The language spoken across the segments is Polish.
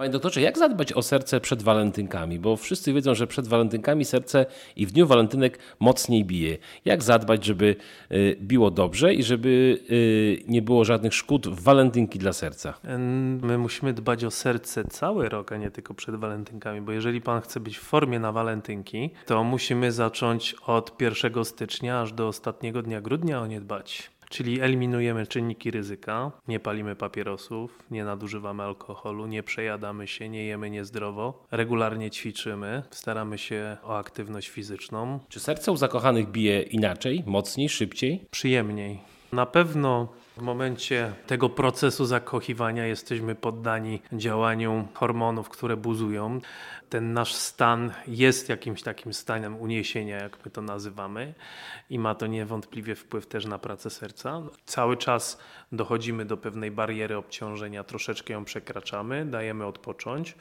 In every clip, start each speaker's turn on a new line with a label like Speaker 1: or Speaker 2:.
Speaker 1: Panie doktorze, jak zadbać o serce przed walentynkami? Bo wszyscy wiedzą, że przed walentynkami serce i w dniu walentynek mocniej bije. Jak zadbać, żeby y, biło dobrze i żeby y, nie było żadnych szkód w walentynki dla serca?
Speaker 2: My musimy dbać o serce cały rok, a nie tylko przed walentynkami, bo jeżeli pan chce być w formie na walentynki, to musimy zacząć od 1 stycznia aż do ostatniego dnia grudnia o nie dbać. Czyli eliminujemy czynniki ryzyka, nie palimy papierosów, nie nadużywamy alkoholu, nie przejadamy się, nie jemy niezdrowo, regularnie ćwiczymy, staramy się o aktywność fizyczną.
Speaker 1: Czy serce u zakochanych bije inaczej, mocniej, szybciej?
Speaker 2: Przyjemniej. Na pewno w momencie tego procesu zakochiwania jesteśmy poddani działaniu hormonów, które buzują. Ten nasz stan jest jakimś takim stanem uniesienia, jak my to nazywamy, i ma to niewątpliwie wpływ też na pracę serca. Cały czas dochodzimy do pewnej bariery obciążenia, troszeczkę ją przekraczamy, dajemy odpocząć.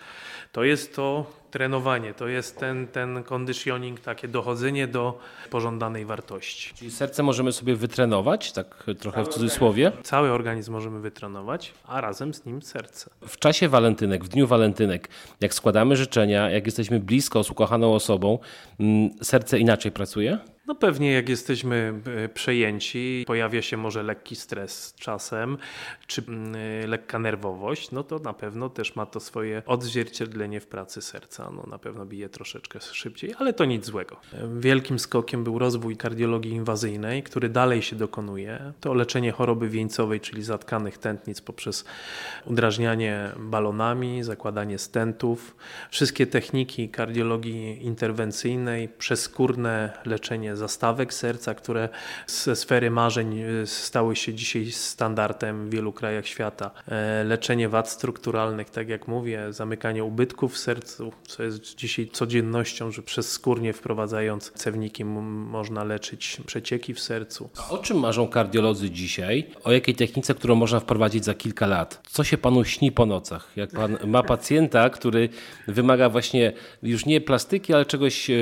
Speaker 2: To jest to trenowanie, to jest ten, ten conditioning, takie dochodzenie do pożądanej wartości.
Speaker 1: Czyli serce możemy sobie wytrenować, tak trochę w cudzysłowie?
Speaker 2: Cały organizm możemy wytrenować, a razem z nim serce.
Speaker 1: W czasie walentynek, w dniu walentynek, jak składamy życzenia, jak jesteśmy blisko z ukochaną osobą, mm, serce inaczej pracuje?
Speaker 2: No pewnie jak jesteśmy e, przejęci, pojawia się może lekki stres czasem, czy mm, e, lekka nerwowość, no to na pewno też ma to swoje odzwierciedlenie w pracy serca. No na pewno bije troszeczkę szybciej, ale to nic złego. Wielkim skokiem był rozwój kardiologii inwazyjnej, który dalej się dokonuje. To leczenie choroby wieńcowej, czyli zatkanych tętnic poprzez udrażnianie balonami, zakładanie stentów. Wszystkie techniki kardiologii interwencyjnej, przeskórne leczenie zastawek serca, które ze sfery marzeń y, stały się dzisiaj standardem w wielu krajach świata. E, leczenie wad strukturalnych, tak jak mówię, zamykanie ubytków w sercu, co jest dzisiaj codziennością, że przez skórnie wprowadzając cewniki można leczyć przecieki w sercu.
Speaker 1: A o czym marzą kardiolodzy dzisiaj? O jakiej technice, którą można wprowadzić za kilka lat? Co się panu śni po nocach? Jak pan ma pacjenta, który wymaga właśnie już nie plastyki, ale czegoś e,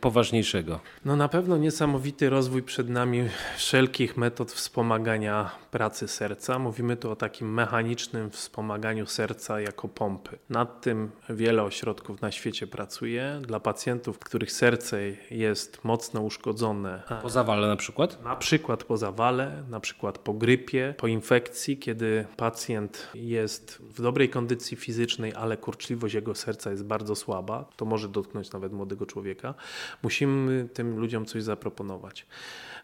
Speaker 1: poważniejszego?
Speaker 2: No na pewno niesamowity rozwój przed nami wszelkich metod wspomagania pracy serca. Mówimy tu o takim mechanicznym wspomaganiu serca jako pompy. Nad tym wiele ośrodków na świecie pracuje. Dla pacjentów, których serce jest mocno uszkodzone.
Speaker 1: Po zawale na przykład?
Speaker 2: Na przykład po zawale, na przykład po grypie, po infekcji, kiedy pacjent jest w dobrej kondycji fizycznej, ale kurczliwość jego serca jest bardzo słaba, to może dotknąć nawet młodego człowieka. Musimy tym ludziom coś zaproponować.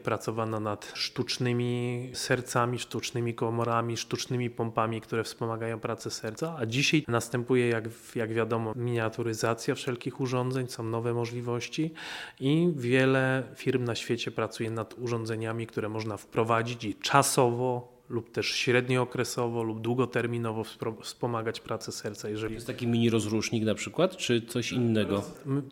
Speaker 2: Pracowano nad sztucznymi sercami, sztucznymi komorami, sztucznymi pompami, które wspomagają pracę serca, a dzisiaj następuje, jak, jak wiadomo, miniaturyzacja wszelkich urządzeń, są nowe możliwości i wiele firm na świecie pracuje nad urządzeniami, które można wprowadzić i czasowo lub też średniookresowo lub długoterminowo wspomagać pracę serca.
Speaker 1: Jeżeli... Jest taki mini rozrusznik na przykład, czy coś innego?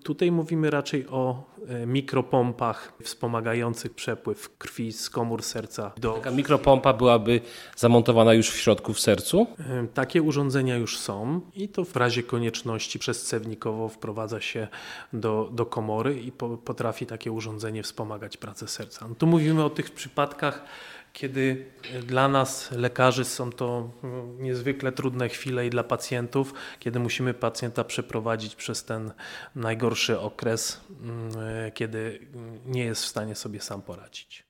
Speaker 2: Tutaj mówimy raczej o e, mikropompach wspomagających przepływ krwi z komór serca.
Speaker 1: Do... Taka mikropompa byłaby zamontowana już w środku w sercu?
Speaker 2: Takie urządzenia już są i to w razie konieczności przezcewnikowo wprowadza się do, do komory i po, potrafi takie urządzenie wspomagać pracę serca. No tu mówimy o tych przypadkach, kiedy dla nas, lekarzy, są to mm, niezwykle trudne chwile i dla pacjentów, kiedy musimy pacjenta przeprowadzić przez ten najgorszy okres, mm, kiedy nie jest w stanie sobie sam poradzić.